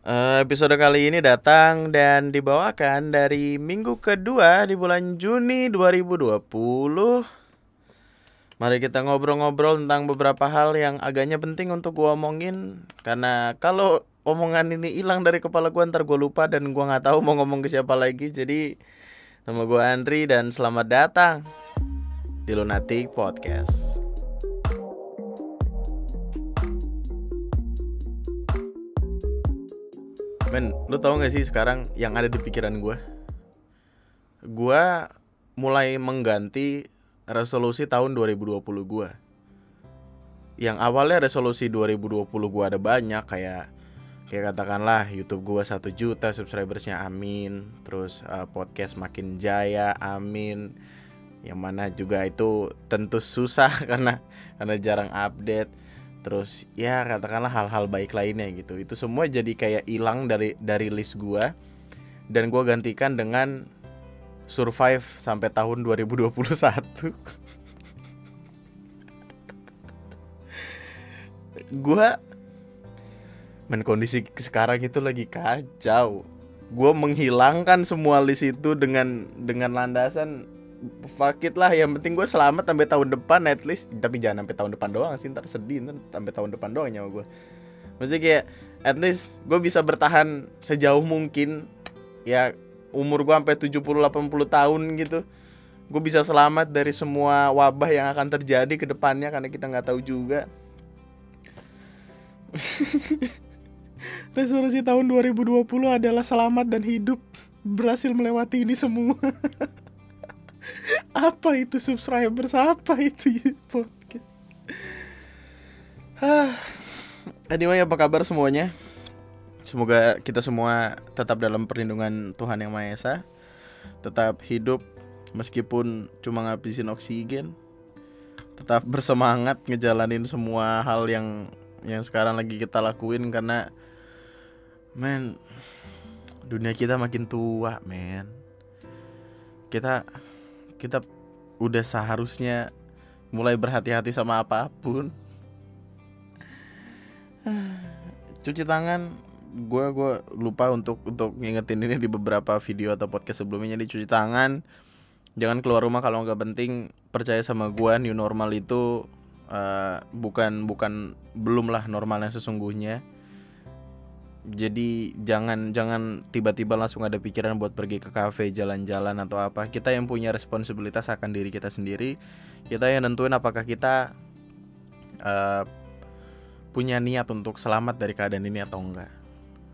Eh, episode kali ini datang dan dibawakan dari minggu kedua di bulan Juni 2020. Mari kita ngobrol-ngobrol tentang beberapa hal yang agaknya penting untuk gua omongin karena kalau omongan ini hilang dari kepala gua ntar gua lupa dan gua nggak tahu mau ngomong ke siapa lagi. Jadi nama gua Andri dan selamat datang di Lunatic Podcast. Men, lu tau gak sih sekarang yang ada di pikiran gue? Gue mulai mengganti resolusi tahun 2020 gue Yang awalnya resolusi 2020 gue ada banyak kayak Kayak katakanlah YouTube gue 1 juta subscribersnya amin. Terus uh, podcast makin jaya amin. Yang mana juga itu tentu susah karena karena jarang update terus ya katakanlah hal-hal baik lainnya gitu. Itu semua jadi kayak hilang dari dari list gua. Dan gua gantikan dengan survive sampai tahun 2021 gua men kondisi sekarang itu lagi kacau. Gua menghilangkan semua list itu dengan dengan landasan fuck it lah yang penting gue selamat sampai tahun depan at least. Tapi jangan sampai tahun depan doang sih ntar sedih ntar sampai tahun depan doang nyawa gue maksudnya kayak at least gue bisa bertahan sejauh mungkin. Ya umur gue sampai 70 80 tahun gitu. Gue bisa selamat dari semua wabah yang akan terjadi ke depannya karena kita nggak tahu juga. Resolusi tahun 2020 adalah selamat dan hidup. Berhasil melewati ini semua apa itu subscriber? Apa itu podcast? Ah. Anyway apa kabar semuanya? Semoga kita semua tetap dalam perlindungan Tuhan yang Maha Esa. Tetap hidup meskipun cuma ngabisin oksigen. Tetap bersemangat ngejalanin semua hal yang yang sekarang lagi kita lakuin karena men dunia kita makin tua men kita kita udah seharusnya mulai berhati-hati sama apa pun. Cuci tangan gue gue lupa untuk untuk ngingetin ini di beberapa video atau podcast sebelumnya. Jadi cuci tangan jangan keluar rumah kalau nggak penting. Percaya sama gue new normal itu uh, bukan bukan belum lah normalnya sesungguhnya jadi jangan jangan tiba-tiba langsung ada pikiran buat pergi ke kafe jalan-jalan atau apa. Kita yang punya responsibilitas akan diri kita sendiri. Kita yang nentuin apakah kita uh, punya niat untuk selamat dari keadaan ini atau enggak.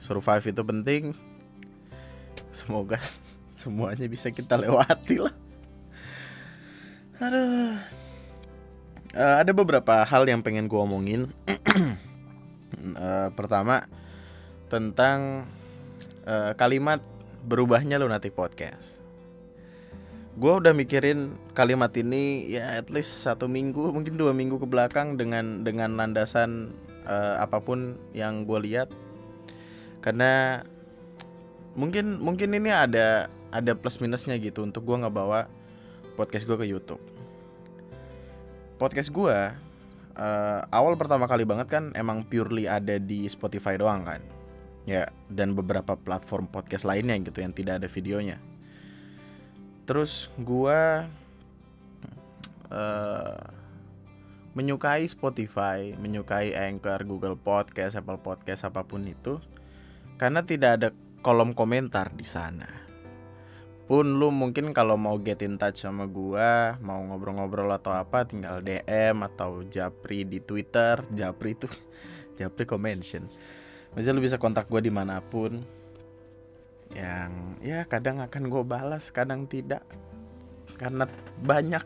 Survive itu penting. Semoga semuanya bisa kita lewati lah. Aduh. Uh, ada beberapa hal yang pengen gue omongin. Uh, pertama tentang uh, kalimat berubahnya lunatic podcast. Gue udah mikirin kalimat ini ya at least satu minggu mungkin dua minggu ke belakang dengan dengan landasan uh, apa pun yang gue lihat karena mungkin mungkin ini ada ada plus minusnya gitu untuk gue ngebawa podcast gue ke YouTube. Podcast gue uh, awal pertama kali banget kan emang purely ada di Spotify doang kan ya dan beberapa platform podcast lainnya gitu yang tidak ada videonya. Terus gua uh, menyukai Spotify menyukai Anchor Google Podcast Apple Podcast apa pun itu karena tidak ada kolom komentar di sana. Pun lu mungkin kalau mau get in touch sama gua mau ngobrol-ngobrol atau apa tinggal DM atau Japri di Twitter. Japri itu Japri mention Maksudnya lu bisa kontak gue di mana pun Yang ya kadang akan gue balas Kadang tidak. Karena banyak.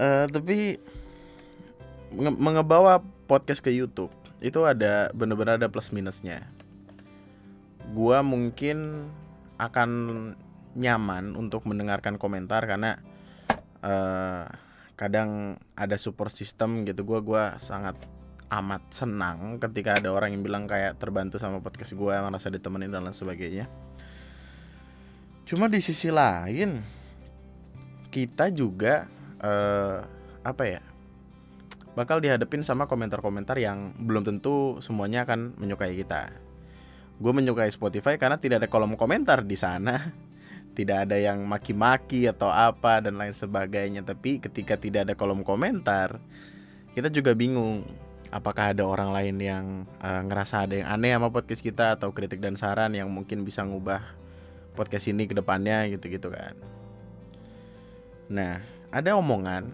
Uh, Tapi Mengebawa podcast ke Youtube Itu ada bener-bener ada plus minusnya. Gue mungkin akan nyaman untuk mendengarkan komentar Karena uh, kadang ada support system gitu. Gue gua sangat amat senang ketika ada orang yang bilang kayak terbantu sama podcast gue merasa ditemenin dan lain sebagainya cuma di sisi lain kita juga uh, apa ya bakal dihadapin sama komentar-komentar yang belum tentu semuanya akan menyukai kita. Gue menyukai Spotify karena tidak ada kolom komentar di sana. Tidak ada yang maki-maki atau apa dan lain sebagainya. Tapi ketika tidak ada kolom komentar, kita juga bingung apakah ada orang lain yang uh, ngerasa ada yang aneh sama podcast kita atau kritik dan saran yang mungkin bisa ngubah podcast ini ke depannya gitu-gitu kan. Nah, ada omongan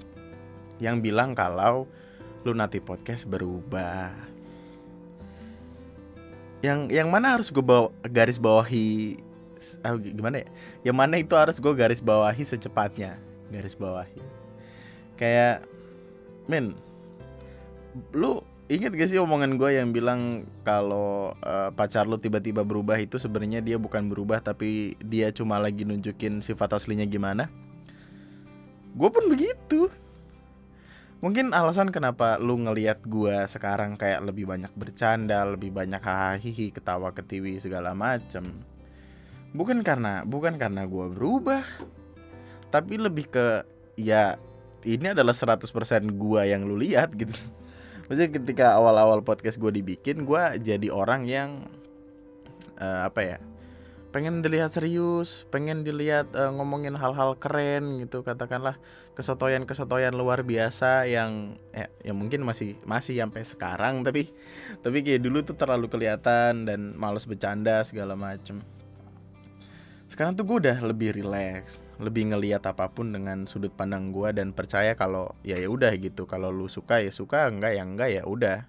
yang bilang kalau Lunati Podcast berubah. Yang yang mana harus gue bawa garis bawahi ah, gimana ya? Yang mana itu harus gue garis bawahi secepatnya, garis bawahi. Kayak men lu inget gak sih omongan gue yang bilang kalau uh, pacar lu tiba-tiba berubah itu sebenarnya dia bukan berubah tapi dia cuma lagi nunjukin sifat aslinya gimana? Gue pun begitu. Mungkin alasan kenapa lu ngelihat gua sekarang kayak lebih banyak bercanda lebih banyak hahihi ketawa ketiwi segala macem. Bukan karena bukan karena gua berubah tapi lebih ke ya ini adalah 100% gua yang lu lihat gitu Maksudnya ketika awal-awal podcast gue dibikin gue jadi orang yang uh, apa ya pengen dilihat serius, pengen dilihat uh, ngomongin hal-hal keren gitu katakanlah kesotoyan-kesotoyan luar biasa yang ya, ya mungkin masih masih sampai sekarang tapi tapi kayak dulu tuh terlalu kelihatan dan males bercanda segala macem. Sekarang tuh gue udah lebih relax, lebih ngeliat apa pun dengan sudut pandang gue dan percaya kalau ya ya udah gitu kalau lu suka ya suka enggak ya enggak ya udah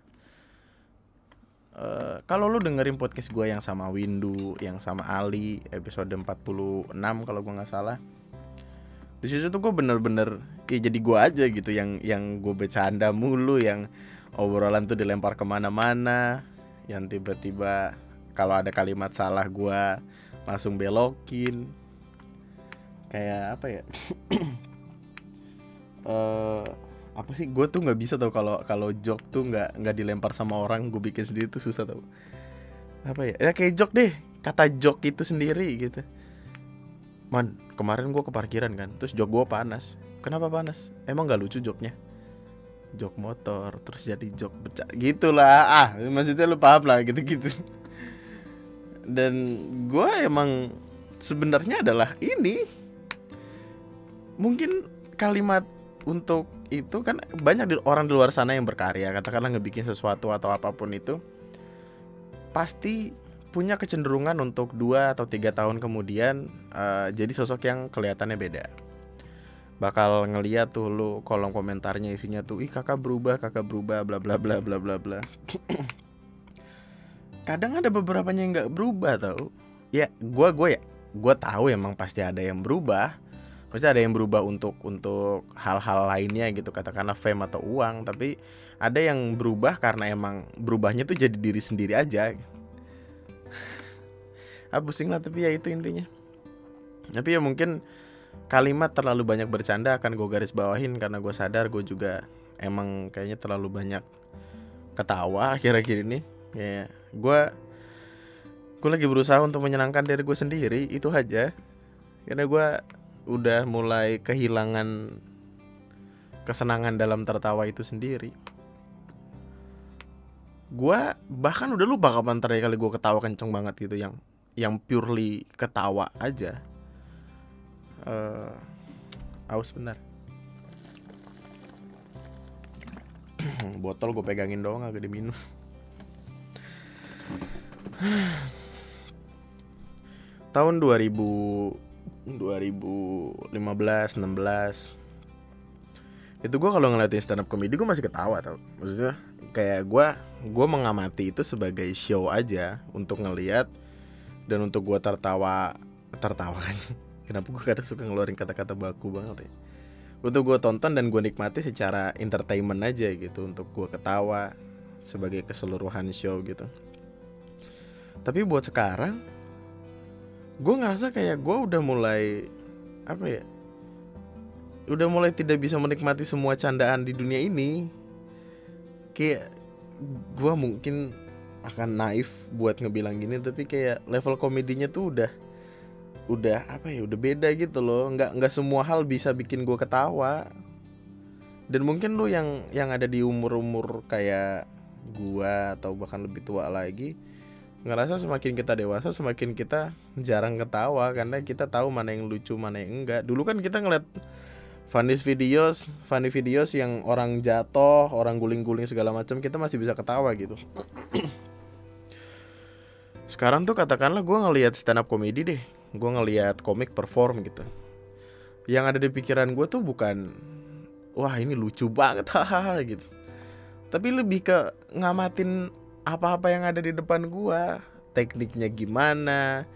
Uh, kalau lu dengerin podcast gue yang sama Windu, yang sama Ali, episode 46 kalau gue nggak salah. Di situ tuh gue bener-bener ya jadi gue aja gitu yang yang gue bercanda mulu, yang obrolan tuh dilempar ke mana-mana, yang tiba-tiba kalau ada kalimat salah gue langsung belokin. Kayak apa ya? uh, apa sih? Gue tuh nggak bisa tau kalau kalau jok tuh nggak nggak dilempar sama orang gue bikin sendiri tuh susah tau. Apa ya? Ya kayak jok deh. Kata jok itu sendiri gitu. Man kemarin gue ke parkiran kan terus jok gue panas. Kenapa panas? Emang nggak lucu joknya jok motor terus jadi jok pecah gitulah. Ah maksudnya lu paham lah gitu gitu dan gue emang sebenarnya adalah ini. Mungkin kalimat untuk itu kan banyak di, orang di luar sana yang berkarya katakanlah ngebikin sesuatu atau apa pun itu pasti punya kecenderungan untuk dua atau tiga tahun kemudian uh, jadi sosok yang kelihatannya beda. Bakal ngeliat tuh lu kolom komentarnya isinya tuh ih kakak berubah kakak berubah bla bla bla bla bla bla kadang ada beberapa yang nggak berubah tau. Ya gue gue ya gue tahu emang pasti ada yang berubah. Pasti ada yang berubah untuk untuk hal-hal lainnya gitu katakanlah fame atau uang. Tapi ada yang berubah karena emang berubahnya tuh jadi diri sendiri aja. Ah pusing lah tapi ya itu intinya. Tapi ya mungkin kalimat terlalu banyak bercanda akan gue garis bawahin karena gue sadar gue juga emang kayaknya terlalu banyak ketawa akhir-akhir ini. Ya gue gue lagi berusaha untuk menyenangkan diri gue sendiri itu aja. Karena gue udah mulai kehilangan kesenangan dalam tertawa itu sendiri. Gue bahkan udah lupa kapan terakhir kali gue ketawa kenceng banget gitu yang yang purely ketawa aja. Uh, aus benar botol gue pegangin doang agak diminum 2000 2015 16 itu gue kalau ngeliatin stand up comedy gue masih ketawa tau. Maksudnya kayak gue gue mengamati itu sebagai show aja untuk ngeliat dan untuk gue tertawa tertawa kan kenapa gue kadang suka ngeluarin kata-kata baku banget ya? Untuk gue tonton dan gue nikmati secara entertainment aja gitu untuk gue ketawa sebagai keseluruhan show gitu tapi buat sekarang gue ngerasa kayak gue udah mulai apa ya udah mulai tidak bisa menikmati semua candaan di dunia ini. Kayak gue mungkin akan naif buat ngebilang gini tapi kayak level komedinya tuh udah udah apa ya udah beda gitu loh. Nggak nggak semua hal bisa bikin gue ketawa. Dan mungkin lu yang yang ada di umur-umur kayak gua atau bahkan lebih tua lagi ngerasa semakin kita dewasa semakin kita jarang ketawa. Karena kita tahu mana yang lucu mana yang enggak. Dulu kan kita ngeliat funny videos funny videos yang orang jatuh orang guling-guling segala macam kita masih bisa ketawa gitu. Sekarang tuh katakanlah gue ngelihat stand up comedy deh. Gue ngelihat komik perform gitu. Yang ada di pikiran gue tuh bukan wah ini lucu banget hahaha gitu. Tapi lebih ke ngamatin apa-apa yang ada di depan gua. Tekniknya gimana?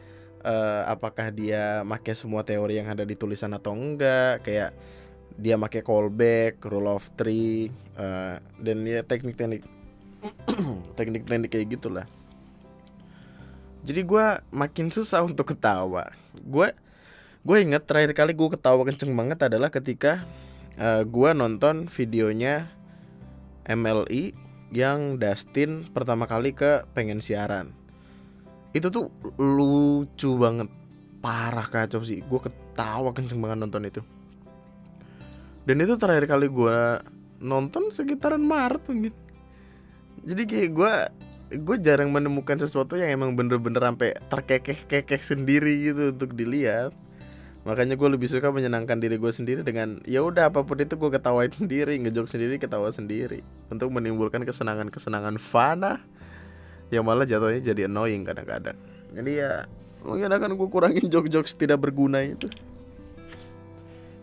Uh, apakah dia make semua teori yang ada di tulisan atau enggak? Kayak dia make callback rule of three uh, dan ya teknik-teknik teknik-teknik kayak gitulah. Jadi gue makin susah untuk ketawa. Gue gue inget terakhir kali gue ketawa kenceng banget adalah ketika uh, eh, gue nonton videonya MLI yang Dustin pertama kali ke pengen siaran. Itu tuh lucu banget. Parah kacau sih. Gue ketawa kenceng banget nonton itu. Dan itu terakhir kali gue nonton sekitaran Maret mungkin jadi kayak gue gue jarang menemukan sesuatu yang emang bener-bener sampai terkekeh-kekeh sendiri gitu untuk dilihat makanya gue lebih suka menyenangkan diri gue sendiri dengan ya udah apa pun itu gue ketawain sendiri ngejok sendiri ketawa sendiri. Untuk menimbulkan kesenangan kesenangan fana yang malah jatuhnya jadi annoying kadang-kadang. Jadi ya mungkin akan gue kurangin jok-jok tidak berguna itu.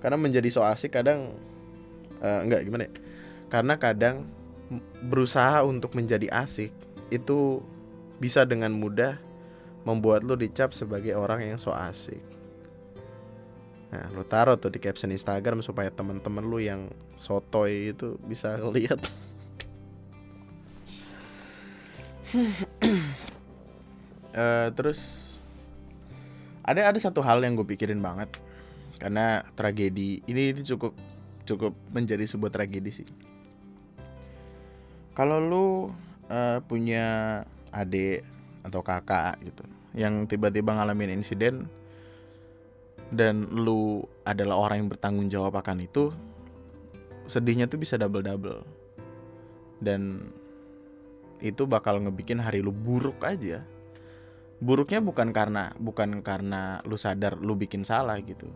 Karena menjadi so asik kadang uh, enggak gimana ya? Karena kadang berusaha untuk menjadi asik itu bisa dengan mudah membuat lo dicap sebagai orang yang so asik Nah, lu taruh tuh di caption Instagram supaya teman-teman lu yang sotoy itu bisa lihat. uh, terus ada ada satu hal yang gue pikirin banget karena tragedi ini, ini cukup cukup menjadi sebuah tragedi sih. Kalau lu uh, punya adik atau kakak gitu yang tiba-tiba ngalamin insiden dan lu adalah orang yang bertanggung jawab akan itu sedihnya tuh bisa double double dan itu bakal ngebikin hari lu buruk aja. Buruknya bukan karena bukan karena lu sadar lu bikin salah gitu.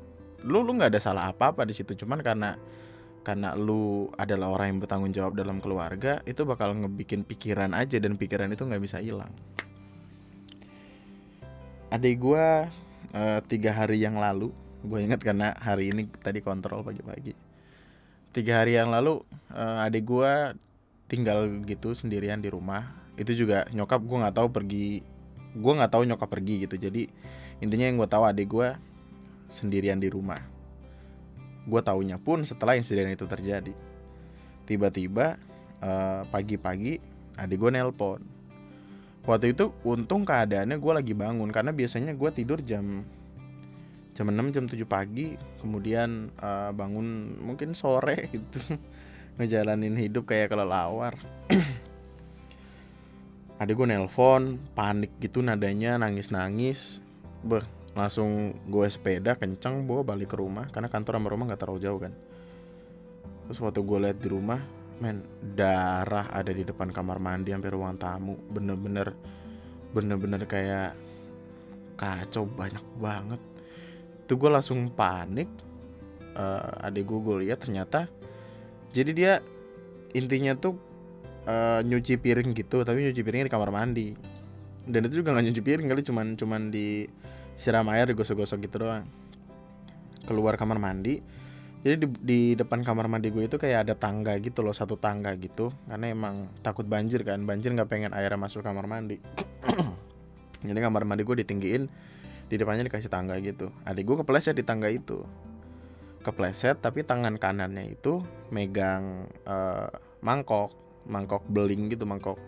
Lu lu nggak ada salah apa apa di situ. Cuman karena karena lu adalah orang yang bertanggung jawab dalam keluarga itu bakal ngebikin pikiran aja dan pikiran itu nggak bisa hilang. Adik gue uh, tiga hari yang lalu gue ingat karena hari ini tadi kontrol pagi-pagi. Tiga hari yang lalu uh, adik gue tinggal gitu sendirian di rumah. Itu juga nyokap gue nggak tahu pergi gue nggak tahu nyokap pergi gitu. Jadi intinya yang gue tahu adik gue sendirian di rumah. Gue taunya pun setelah insiden itu terjadi. Tiba-tiba uh, pagi-pagi adik gue nelpon waktu itu untung keadaannya gue lagi bangun karena biasanya gue tidur jam jam 6 jam 7 pagi kemudian uh, bangun mungkin sore gitu ngejalanin hidup kayak kelelawar. Ada gue nelpon panik gitu nadanya nangis nangis beh langsung gue sepeda kenceng bawa balik ke rumah karena kantor sama rumah nggak terlalu jauh kan. Terus waktu gue lihat di rumah men darah ada di depan kamar mandi sampai ruang tamu. Bener-bener bener-bener kayak kacau banyak banget. Itu gue langsung panik. Uh, adik gue gue lihat ternyata jadi dia intinya tuh uh, nyuci piring gitu tapi nyuci piringnya di kamar mandi. Dan itu juga nggak nyuci piring kali cuman cuman di siram air digosok-gosok gitu doang. Keluar kamar mandi jadi di, di depan kamar mandi gue itu kayak ada tangga gitu loh satu tangga gitu. Karena emang takut banjir kan banjir nggak pengen air masuk kamar mandi. Jadi kamar mandi gue ditinggiin di depannya dikasih tangga gitu. Adik gue kepleset di tangga itu. Kepleset tapi tangan kanannya itu megang uh, mangkok mangkok beling gitu mangkok.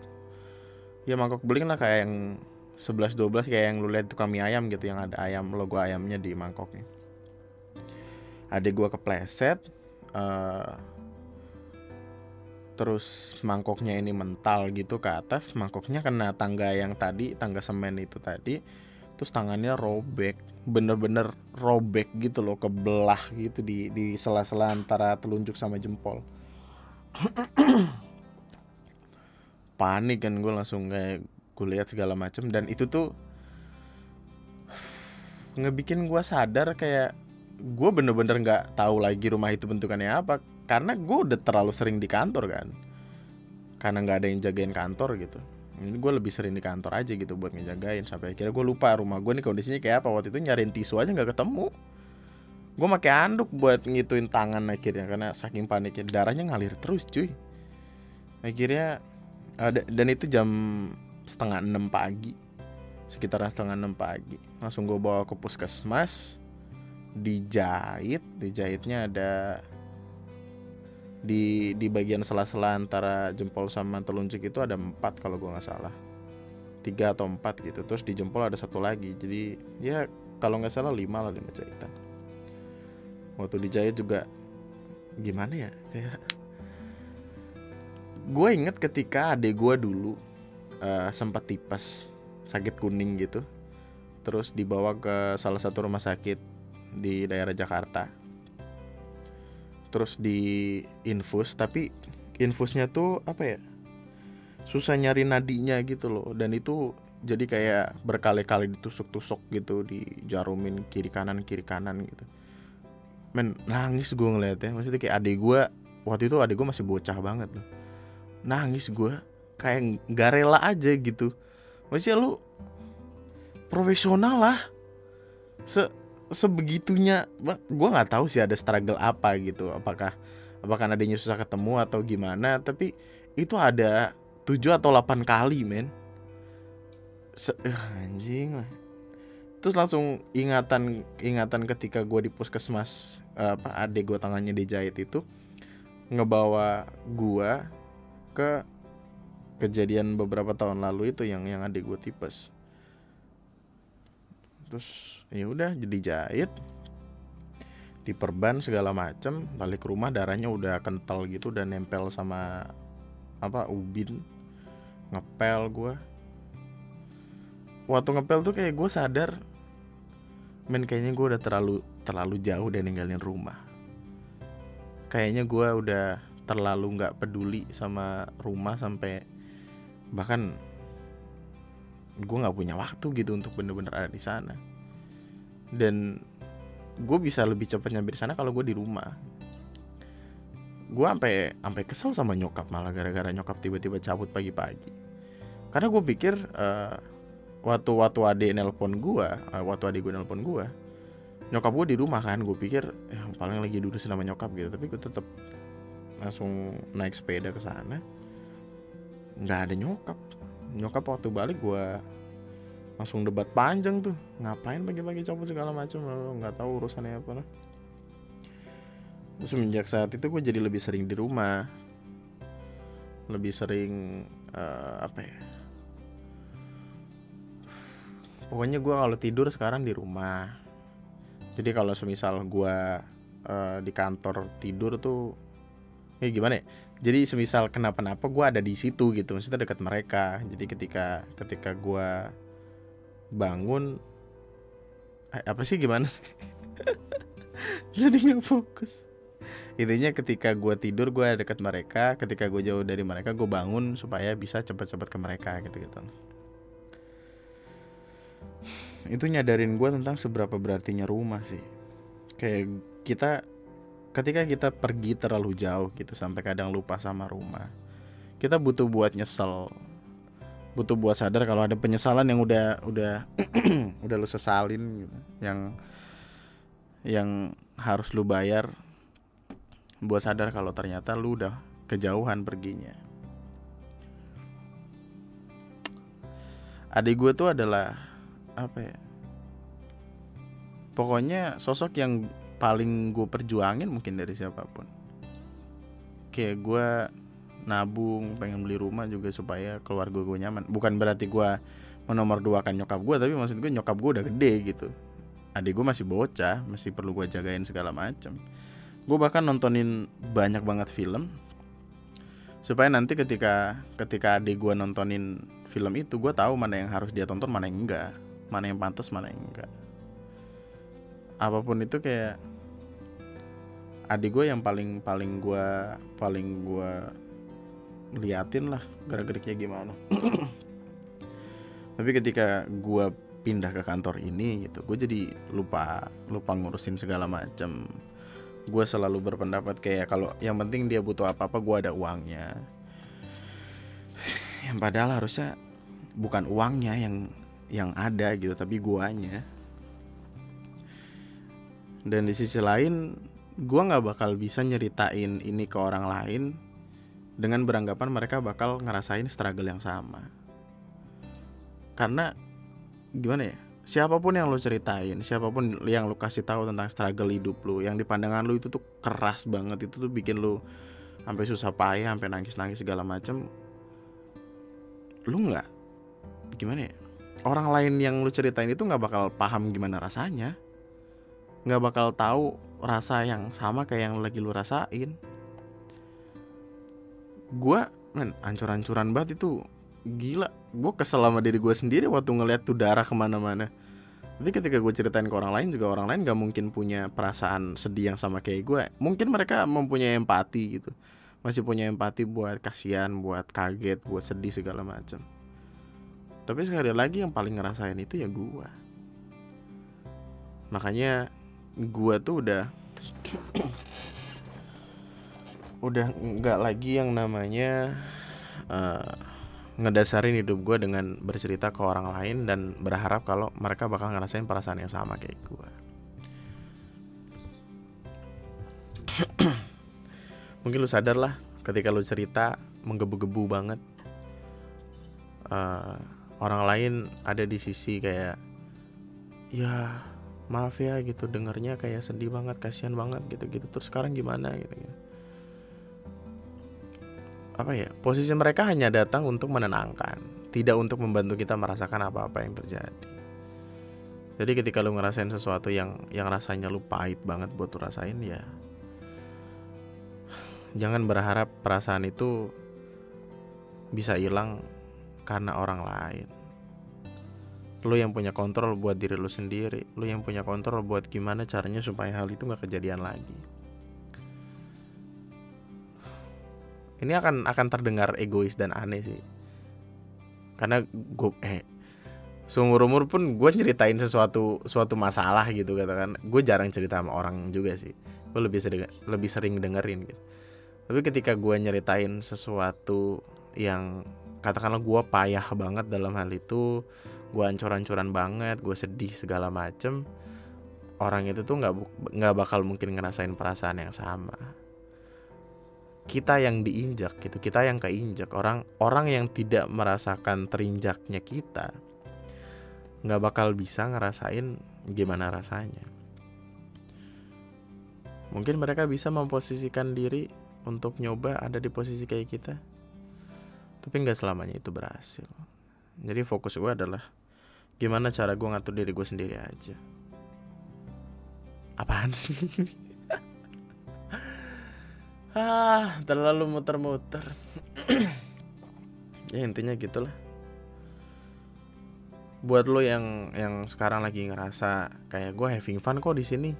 Ya mangkok beling lah kayak yang 11 12 kayak yang lu lihat tukang mie ayam gitu yang ada ayam logo ayamnya di mangkoknya adik gue kepleset uh, terus mangkoknya ini mental gitu ke atas mangkoknya kena tangga yang tadi tangga semen itu tadi terus tangannya robek bener-bener robek gitu loh kebelah gitu di di sela-sela antara telunjuk sama jempol. Panik kan gue langsung kayak gue lihat segala macem dan itu tuh ngebikin gue sadar kayak gue bener-bener nggak tahu lagi rumah itu bentukannya apa karena gue udah terlalu sering di kantor kan. Karena nggak ada yang jagain kantor gitu. Ini gue lebih sering di kantor aja gitu buat ngejagain sampai akhirnya gue lupa rumah gue nih kondisinya kayak apa. Waktu itu nyariin tisu aja nggak ketemu. Gue pakai anduk buat ngituin tangan akhirnya karena saking paniknya. Darahnya ngalir terus cuy. Akhirnya ada dan itu jam setengah enam pagi. Sekitar setengah enam pagi langsung gue bawa ke puskesmas dijahit dijahitnya ada di di bagian sela-sela antara jempol sama telunjuk itu ada empat kalau gue nggak salah. Tiga atau empat gitu terus di jempol ada satu lagi. Jadi ya kalau nggak salah lima lah lima jahitan. Waktu dijahit juga gimana ya kayak gue inget ketika adik gue dulu uh, sempat tipes sakit kuning gitu terus dibawa ke salah satu rumah sakit di daerah Jakarta. Terus di infus tapi infusnya tuh apa ya? Susah nyari nadinya gitu loh. Dan itu jadi kayak berkali-kali ditusuk-tusuk gitu dijarumin kiri kanan kiri kanan gitu. Men nangis gue ngeliatnya. Maksudnya kayak adik gue waktu itu adik gue masih bocah banget loh. Nangis gue kayak gak rela aja gitu. Maksudnya lu profesional lah. Se sebegitunya gue nggak tahu sih ada struggle apa gitu. Apakah apakah adanya susah ketemu atau gimana. Tapi itu ada tujuh atau delapan kali men. Se uh, anjing lah. Terus langsung ingatan ingatan ketika gue di puskesmas apa adek gue tangannya dijahit itu ngebawa gue ke kejadian beberapa tahun lalu itu yang yang adik gue tipes terus ya udah jadi jahit. Diperban segala macem balik ke rumah darahnya udah kental gitu dan nempel sama apa ubin. Ngepel gue waktu ngepel tuh kayak gue sadar men kayaknya gue udah terlalu terlalu jauh dan ninggalin rumah. Kayaknya gue udah terlalu nggak peduli sama rumah sampai bahkan gue nggak punya waktu gitu untuk bener-bener ada di sana. Dan gue bisa lebih cepat nyampe di sana kalau gue di rumah. Gue sampai sampai kesel sama nyokap malah gara-gara nyokap tiba-tiba cabut pagi-pagi. Karena gue pikir uh, waktu waktu ade nelpon gue uh, waktu ade gue nelpon gue nyokap gue di rumah kan. Gue pikir yang paling lagi duduk sama nyokap gitu. Tapi gue tetap langsung naik sepeda ke sana. Nggak ada nyokap nyokap waktu balik gue langsung debat panjang tuh. Ngapain pagi-pagi copot segala macam nggak tahu urusannya apa lah. Semenjak saat itu gue jadi lebih sering di rumah. Lebih sering uh, apa ya? Pokoknya gue kalau tidur sekarang di rumah. Jadi kalau semisal gue uh, di kantor tidur tuh ya gimana ya? Jadi semisal kenapa-napa gue ada di situ gitu maksudnya dekat mereka. Jadi ketika ketika gue bangun eh, apa sih gimana sih? Jadi nggak fokus. Intinya ketika gue tidur gue dekat mereka. Ketika gue jauh dari mereka gue bangun supaya bisa cepat-cepat ke mereka gitu gitu itu nyadarin gue tentang seberapa berartinya rumah sih. Kayak kita ketika kita pergi terlalu jauh gitu sampai kadang lupa sama rumah kita butuh buat nyesel butuh buat sadar kalau ada penyesalan yang udah udah udah lu sesalin gitu. yang yang harus lu bayar buat sadar kalau ternyata lu udah kejauhan perginya adik gue tuh adalah apa ya pokoknya sosok yang paling gue perjuangin mungkin dari siapa pun. Kayak gue nabung pengen beli rumah juga supaya keluarga gue nyaman. Bukan berarti gue menomor dua kan nyokap gue tapi maksud gue nyokap gue udah gede gitu. Adik gue masih bocah masih perlu gue jagain segala macam gue bahkan nontonin banyak banget film. Supaya nanti ketika ketika adik gue nontonin film itu gue tahu mana yang harus dia tonton mana yang enggak. Mana yang pantas mana yang enggak apa pun itu kayak adik gue yang paling paling gue paling gue liatin lah gerak-geriknya gimana. Tapi ketika gue pindah ke kantor ini gitu gue jadi lupa lupa ngurusin segala macam gue selalu berpendapat kayak kalau yang penting dia butuh apa apa gue ada uangnya. Yang padahal harusnya bukan uangnya yang yang ada gitu tapi guanya dan di sisi lain gue nggak bakal bisa nyeritain ini ke orang lain dengan beranggapan mereka bakal ngerasain struggle yang sama. Karena gimana ya siapa pun yang lo ceritain siapa pun yang lo kasih tahu tentang struggle hidup lo yang di pandangan lo itu tuh keras banget itu tuh bikin lo sampai susah payah sampai nangis nangis segala macem lu nggak gimana ya orang lain yang lu ceritain itu nggak bakal paham gimana rasanya nggak bakal tahu rasa yang sama kayak yang lagi lu rasain. Gue men ancur-ancuran banget itu. Gila gue kesel sama diri gue sendiri waktu ngeliat tuh darah ke mana-mana. Tapi ketika gue ceritain ke orang lain juga orang lain gak mungkin punya perasaan sedih yang sama kayak gue mungkin mereka mempunyai empati gitu. Masih punya empati buat kasihan buat kaget buat sedih segala macam. Tapi sekali lagi yang paling ngerasain itu ya gue makanya gue tuh udah udah nggak lagi yang namanya uh, ngedasarin hidup gue dengan bercerita ke orang lain dan berharap kalau mereka bakal ngerasain perasaan yang sama kayak gue. Mungkin lu sadar lah ketika lu cerita menggebu-gebu banget. Uh, orang lain ada di sisi kayak ya maaf ya gitu dengernya kayak sedih banget kasihan banget gitu gitu terus sekarang gimana gitu, gitu apa ya? Posisi mereka hanya datang untuk menenangkan tidak untuk membantu kita merasakan apa-apa yang terjadi. Jadi ketika lu ngerasain sesuatu yang yang rasanya lu pahit banget buat lu rasain ya jangan berharap perasaan itu bisa hilang karena orang lain lu yang punya kontrol buat diri lu sendiri. Lu yang punya kontrol buat gimana caranya supaya hal itu gak kejadian lagi. Ini akan akan terdengar egois dan aneh sih. Karena gue eh seumur umur pun gue nyeritain sesuatu suatu masalah gitu katakan. Gue jarang cerita sama orang juga sih. Gue lebih sering lebih sering dengerin gitu. Tapi ketika gue nyeritain sesuatu yang katakanlah gue payah banget dalam hal itu gue ancur-ancuran banget gue sedih segala macem. Orang itu tuh nggak nggak bakal mungkin ngerasain perasaan yang sama. Kita yang diinjak gitu kita yang keinjak. Orang orang yang tidak merasakan terinjaknya kita nggak bakal bisa ngerasain gimana rasanya. Mungkin mereka bisa memposisikan diri untuk nyoba ada di posisi kayak kita tapi nggak selamanya itu berhasil. Jadi fokus gue adalah gimana cara gue ngatur diri gue sendiri aja? Apaan sih? Ah terlalu muter-muter. Ya intinya gitulah. Buat lo yang yang sekarang lagi ngerasa kayak gue having fun kok di sini.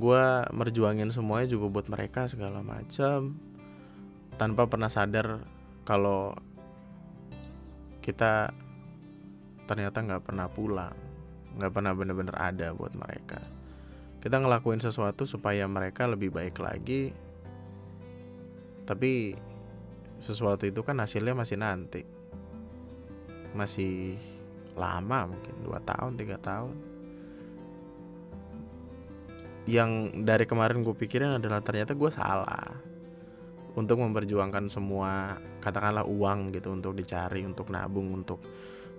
Gue merjuangin semuanya juga buat mereka segala macam tanpa pernah sadar kalau kita ternyata nggak pernah pulang. Nggak pernah bener-bener ada buat mereka. Kita ngelakuin sesuatu supaya mereka lebih baik lagi. Tapi sesuatu itu kan hasilnya masih nanti. Masih lama mungkin dua tahun tiga tahun. Yang dari kemarin gue pikirin adalah ternyata gue salah. Untuk memperjuangkan semua katakanlah uang gitu untuk dicari untuk nabung untuk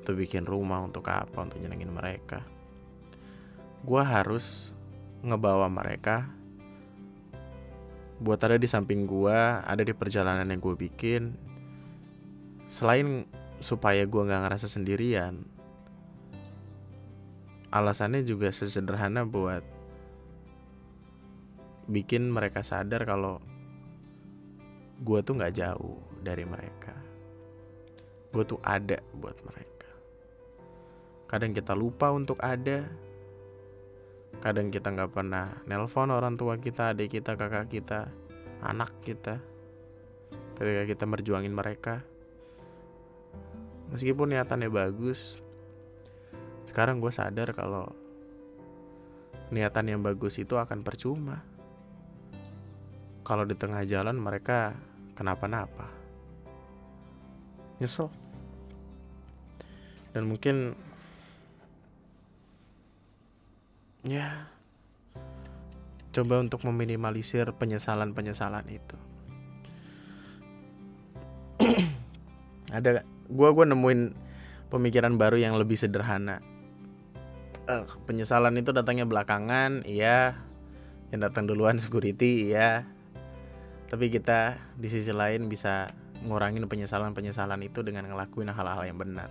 untuk bikin rumah untuk apa untuk nyenengin mereka. Gue harus ngebawa mereka buat ada di samping gua ada di perjalanan yang gue bikin. Selain supaya gua nggak ngerasa sendirian alasannya juga sesederhana buat bikin mereka sadar kalau gue tuh nggak jauh dari mereka. Gue tuh ada buat mereka kadang kita lupa untuk ada. Kadang kita nggak pernah nelpon orang tua kita adik kita kakak kita anak kita. Ketika kita merjuangin mereka. Meskipun niatannya bagus sekarang gue sadar kalau niatan yang bagus itu akan percuma. Kalau di tengah jalan mereka kenapa-napa. Nyesel. Dan mungkin ya. Coba untuk meminimalisir penyesalan-penyesalan itu. Ada gua gua nemuin pemikiran baru yang lebih sederhana. Uh, penyesalan itu datangnya belakangan iya. Yang datang duluan security iya. Tapi kita di sisi lain bisa ngurangin penyesalan-penyesalan itu dengan ngelakuin hal-hal yang benar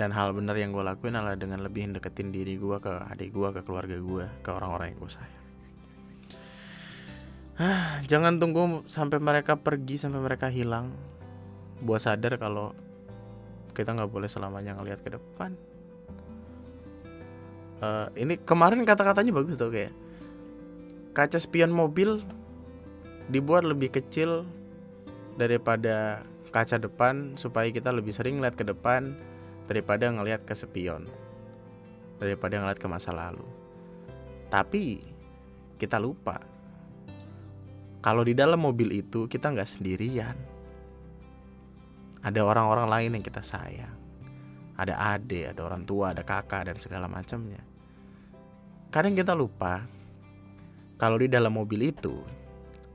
dan hal benar yang gue lakuin adalah dengan lebih deketin diri gue ke adik gue ke keluarga gue ke orang-orang yang gue sayang. Ah, jangan tunggu sampai mereka pergi sampai mereka hilang. Buat sadar kalau kita nggak boleh selamanya ngelihat ke depan. Uh, ini kemarin kata-katanya bagus tuh kayak kaca spion mobil dibuat lebih kecil daripada kaca depan supaya kita lebih sering lihat ke depan daripada ngelihat ke spion daripada ngelihat ke masa lalu. Tapi kita lupa kalau di dalam mobil itu kita nggak sendirian. Ada orang-orang lain yang kita sayang. Ada adik ada orang tua ada kakak dan segala macamnya. Kadang kita lupa kalau di dalam mobil itu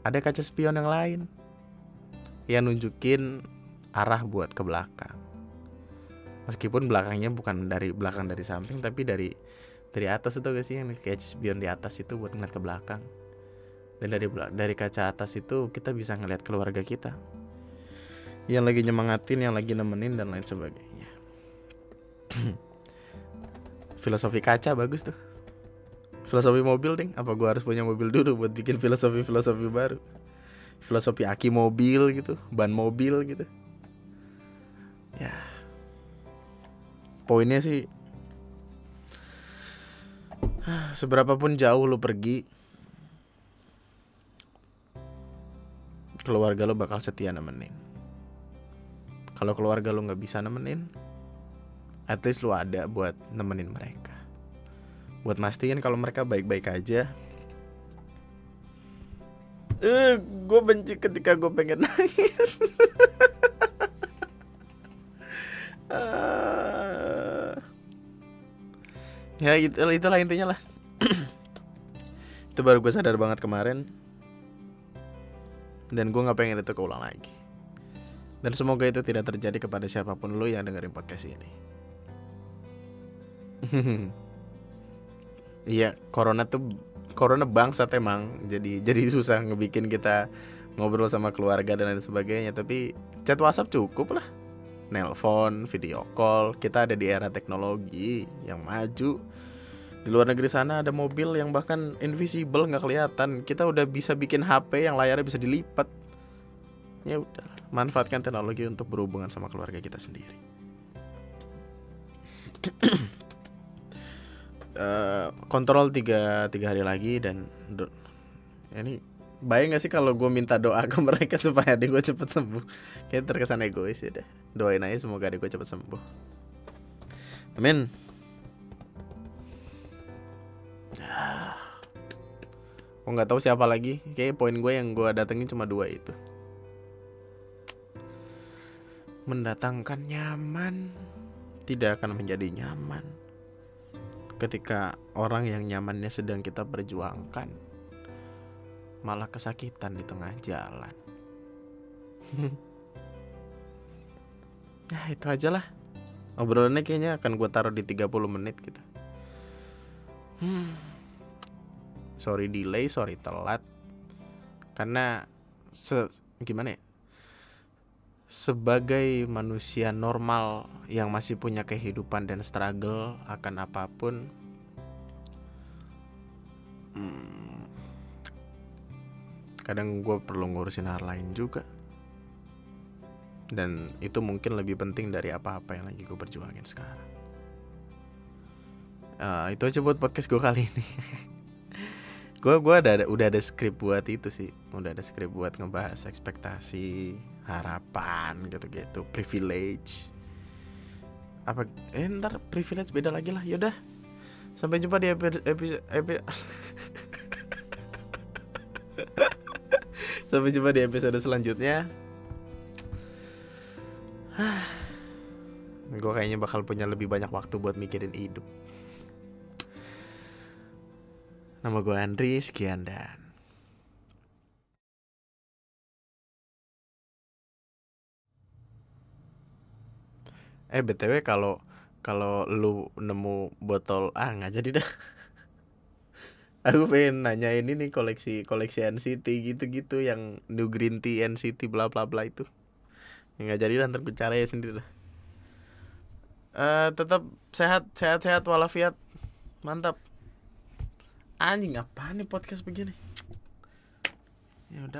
ada kaca spion yang lain yang nunjukin arah buat ke belakang meskipun belakangnya bukan dari belakang dari samping tapi dari dari atas itu guys sih yang kayak spion di atas itu buat ngeliat ke belakang. Dan dari dari kaca atas itu kita bisa ngeliat keluarga kita. Yang lagi nyemangatin yang lagi nemenin dan lain sebagainya. Filosofi kaca bagus tuh. Filosofi mobil ding. Apa gua harus punya mobil dulu buat bikin filosofi filosofi baru? Filosofi aki mobil gitu ban mobil gitu. Ya poinnya sih seberapapun jauh lo pergi keluarga lo bakal setia nemenin. Kalau keluarga lo nggak bisa nemenin at least lo ada buat nemenin mereka. Buat mastiin kalau mereka baik-baik aja. Eh gue benci ketika gue pengen nangis ya gitu itulah intinya lah. Itu baru gue sadar banget kemarin. Dan gue nggak pengen itu keulang lagi. Dan semoga itu tidak terjadi kepada siapa pun lo yang dengerin podcast ini. Iya corona tuh corona bangsat emang. Jadi jadi susah ngebikin kita ngobrol sama keluarga dan lain sebagainya. Tapi chat WhatsApp cukup lah nelpon, video call. Kita ada di era teknologi yang maju. Di luar negeri sana ada mobil yang bahkan invisible nggak kelihatan. Kita udah bisa bikin HP yang layarnya bisa dilipat. Ya udah, manfaatkan teknologi untuk berhubungan sama keluarga kita sendiri. uh, kontrol tiga tiga hari lagi dan ini Bayang gak sih kalau gue minta doa ke mereka supaya adik gue cepet sembuh? Kayak terkesan egois ya deh. Doain aja semoga adik gue cepet sembuh. Amin. Gue gak tahu siapa lagi. Kayak poin gue yang gue datengin cuma dua itu. Mendatangkan nyaman Tidak akan menjadi nyaman. Ketika orang yang nyamannya sedang kita perjuangkan malah kesakitan di tengah jalan. ya itu aja lah. Obrolannya kayaknya akan gue taruh di 30 menit gitu. Hmm. Sorry delay, sorry telat. Karena se gimana ya? Sebagai manusia normal yang masih punya kehidupan dan struggle akan apa pun, hmm, kadang gue perlu ngurusin hal lain juga. Dan itu mungkin lebih penting dari apa-apa yang lagi gue perjuangin sekarang. Uh, itu aja buat podcast gue kali ini. Gue gua ada udah ada skrip buat itu sih. Udah ada skrip buat ngebahas ekspektasi harapan gitu-gitu privilege. Apa eh ntar privilege beda lagi lah yaudah. Sampai jumpa di episode episode, episode sampai jumpa di episode selanjutnya gue kayaknya bakal punya lebih banyak waktu buat mikirin hidup Nama gue Andri, sekian dan Eh btw kalau kalau lu nemu botol ah nggak jadi dah. Aku pengen nanya ini nih koleksi koleksi NCT gitu-gitu yang New Green Tea NCT bla bla bla itu. Nggak jadi dah ntar ya sendiri. Uh, tetap sehat sehat sehat walafiat mantap anjing apa nih podcast begini ya udah